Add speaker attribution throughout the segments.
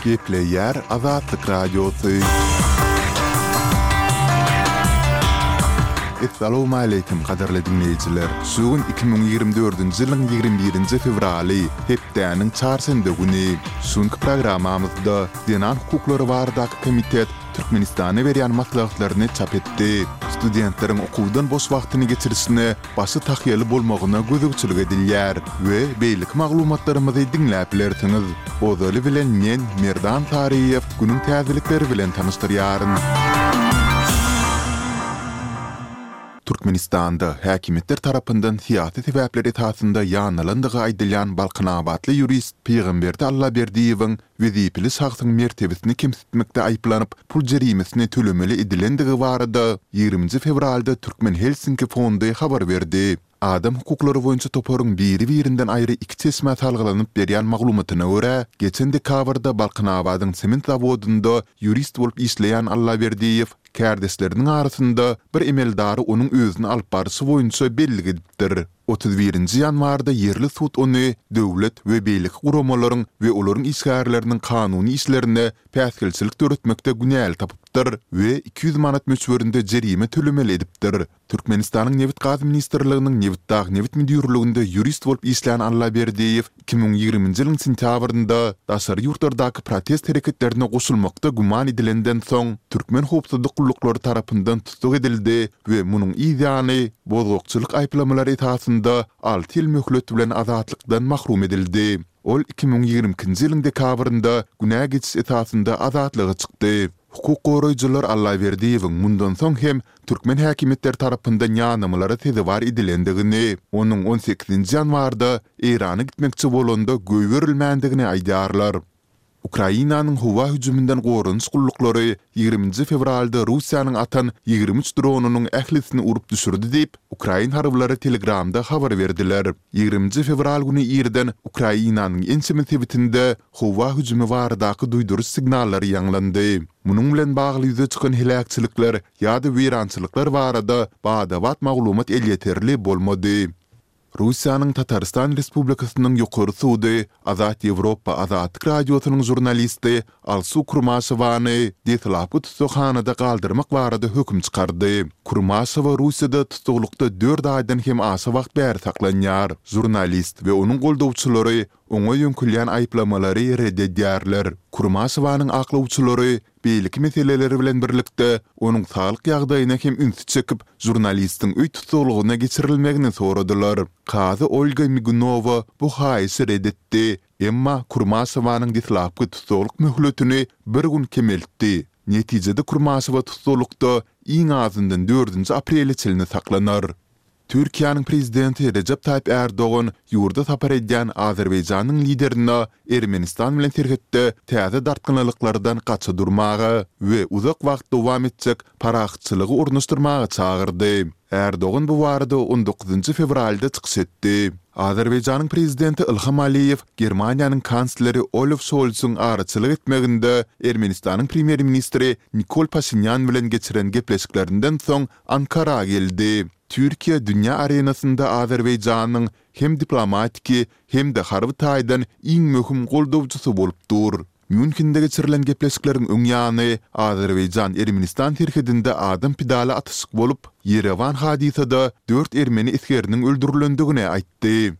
Speaker 1: Gepleýär Azatlyk Radiosy. Essalowmaleýkim, gadyrly diňleýjiler! Şu gün iki müň ýigrimi dördünji ýylyň ýigrimi birinji fewraly, hepdäniň çarşenbe güni. Şu günki programmamyzda Zenan hukuklary baradaky komitet Türkmenistana berýän maslahatlaryny çap etdi. Studentleriň okuwdan boş wagtyny geçirişine başy tahýaly bolmagyna gözegçilik edilýär we beýleki maglumatlarymyzy diňläp bilersiňiz. Ozaly bilen men Merdan Saryýew günüň täzelikleri bilen tanyşdyrýaryn. Türkmenistanda häkimiýetler tarapyndan syýasy sebäpler esasynda ýanylandygy aýdylýan balkanabatly ýurist Pygamberdi Allaberdiýewiň wezipeli şahsyň mertebesini kemsitmekde aýyplanyp, pul jerimesini tölemeli edilendigi barada ýigriminji fewralda Türkmen Helsinki fondy habar berdi. Adam hukuklary boýunça toparyň biri-birinden aýry iki çeşmä salgylanyp berýän maglumatyna görä, geçen dekabrda Balkanabadyň sement zawodynda ýurist bolup işleýän Allaberdiýew kärdeşleriniň arasynda bir emeldary onuň özüni alyp barşy boýunça bellik edipdir. Otuz birinji ýanwarda ýerli sud ony döwlet we beýleki guramalaryň we olaryň işgärleriniň kanuny işlerine päsgelçilik döretmekde günäli tapypdyr we iki ýüz manat möçberinde jerime tölemeli edipdir. Türkmenistanyň Nebitgaz ministrliginiň Nebitdagnebit müdirliginde ýurist bolup işlän Allaberdiýew Iki müň ýigriminji ýylyň sentýabrynda daşary ýurtlardaky protest hereketlerine goşulmakda güman edilenden soň, türkmen howpsuzlyk gulluklary tarapyndan tussag edildi we munuň yz ýany, bozgakçylyk aýyplamalary esasynda alty ýyl möhlet bilen azatlykdan mahrum edildi. Ol iki müň ýigrimi ikinji ýylyň dekabrynda günä geçiş esasynda azatlyga çykdy. Hukuk goraýjylar Allaberdiýewiň mundan soň hem türkmen häkimiýetleri tarapyndan ýanamalara sezewar edilendigini, onuň on sekizinji ýanwarda Eýrana gitmekçi bolanda goýberilmändigini aýdýarlar. Ukrainanyň howa hüjüminden goranyş gulluklary ýigriminji fewralda Russiýanyň atan ýigrimi üç dronynyň ählisini urup düşürdi diýip, ukrain harbylary Telegramda habar berdiler. Ýigriminji fewral güni irden Ukrainanyň ençeme sebitinde howa hüjümi baradaky duýduryş signallary ýaňlandy. Munuň bilen bagly ýüze çykan heläkçilikler ýa-da weýrançylyklar barada bada-bat maglumat elýeterli bolmady. Russiýanyň Tatarystan Respublikasynyň Ýokary sudy Azat Ýewropa Azatlyk Radiosynyň žurnalisti Alsu Kurmaşowany deslapky tussaghanada galdyrmak barada höküm çykardy. Kurmaşowa Russiýada tussaglykda dört aýdan hem aşa wagt bäri saklanýar. Žurnalist we onuň goldawçylary oňa ýöňkülýän aýyplamalary ret edýärler. Kurmaşowanyň aklawçylary beýleki meseleler bilen birlikde, onuň saglyk ýagdaýyna hem ünsi çekip, žurnalistiň öý tussaglygyna geçirilmegini soradylar. Kazy Olga Migunowa bu haýyşy ret etdi, emma Kurmaşowanyň deslapky tussaglyk möhletini bir gün kemeltdi. Netijede Kurmaşowa tussaglykda iň azyndan dördünji aprele çenli saklanar. Türkiýäniň Prezidenti Rejep Taýyp Ärdogan ýurda sapar edýän Azerbaýjanyň liderine Ermenistan bilen serhetde täze dartgynlylyklardan gaça durmaga we uzak wagt dowam etjek parahatçylygy ornaşdyrmaga çagyrdy. Ärdogan bu barada on dokuzynjy fewralda çykyş etdi. Azerbaýjanyň Prezidenti Ilham Aliýew Germaniýanyň Kansleri Olaf Şolsyň araçylyk etmeginde Ermenistanyň Premýer-ministri Nikol Paşinýan bilen geçiren gepleşiklerinden soň Ankara geldi. Türkiýe dünýä arenasynda Azerbaýjanyň hem diplomatiki, hem-de harby taýdan iň möhüm goldawçysy bolup dur. Mýunhende geçirilen gepleşikleriň öň ýany Azerbaýjan-Ermenistan serhedinde adam pidaly atyşyk bolup, Ýerewan hadysada dört ermeni esgeriniň öldürilendigini aýtdy.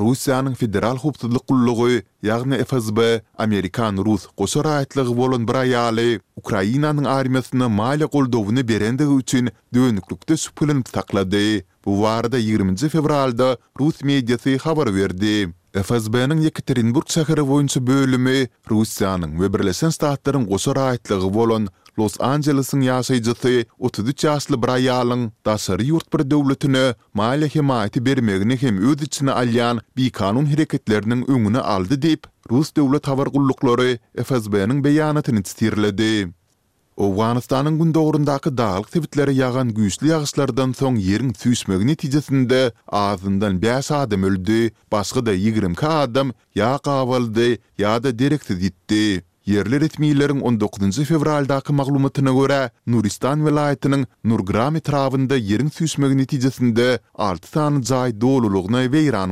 Speaker 1: Russiýanyň Federal howpsuzlyk gullugy, ýagny FSB, amerikan-rus goşa raýatlygy bolan bir aýaly Ukrainanyň armiýasyna maliýe goldawyny berendigi üçin dönüklikde şübheleniip saklady. Bu barada ýigriminji fewralda rus mediasy habar berdi. FSB-niň Ýekaterinburg şäheri boýunça bölümi Russiýanyň we Birleşen Ştatlaryň goşa raýatlygy bolan Los-Anjelesiň ýaşaýjysy otuz üç ýaşly bir aýalyň daşary ýurt bir döwletine maliýe hemaýaty bermegini hem öz içine alýan bikanun hereketleriniň öňüni aldy diýip, rus döwlet habar gulluklary FSB-niň beýanatyny tirledi. Owganystanyň gündogaryndaky daglyk sebitlere ýagan güýçli ýagyşlardan soň ýeriň süýşmegi netijesinde azyndan bäş adam öldi, başga-da ýigrimi iki adam ýa gabaldy, ýa-da dereksiz ýitdi. Ýerli resmileriň on dokuzynjy fewraldaky maglumatyna görä, Nuristan welaýatynyň Nurgram etrabynda ýeriň süýşmegi netijesinde alty sany jaý dolulygyna weýran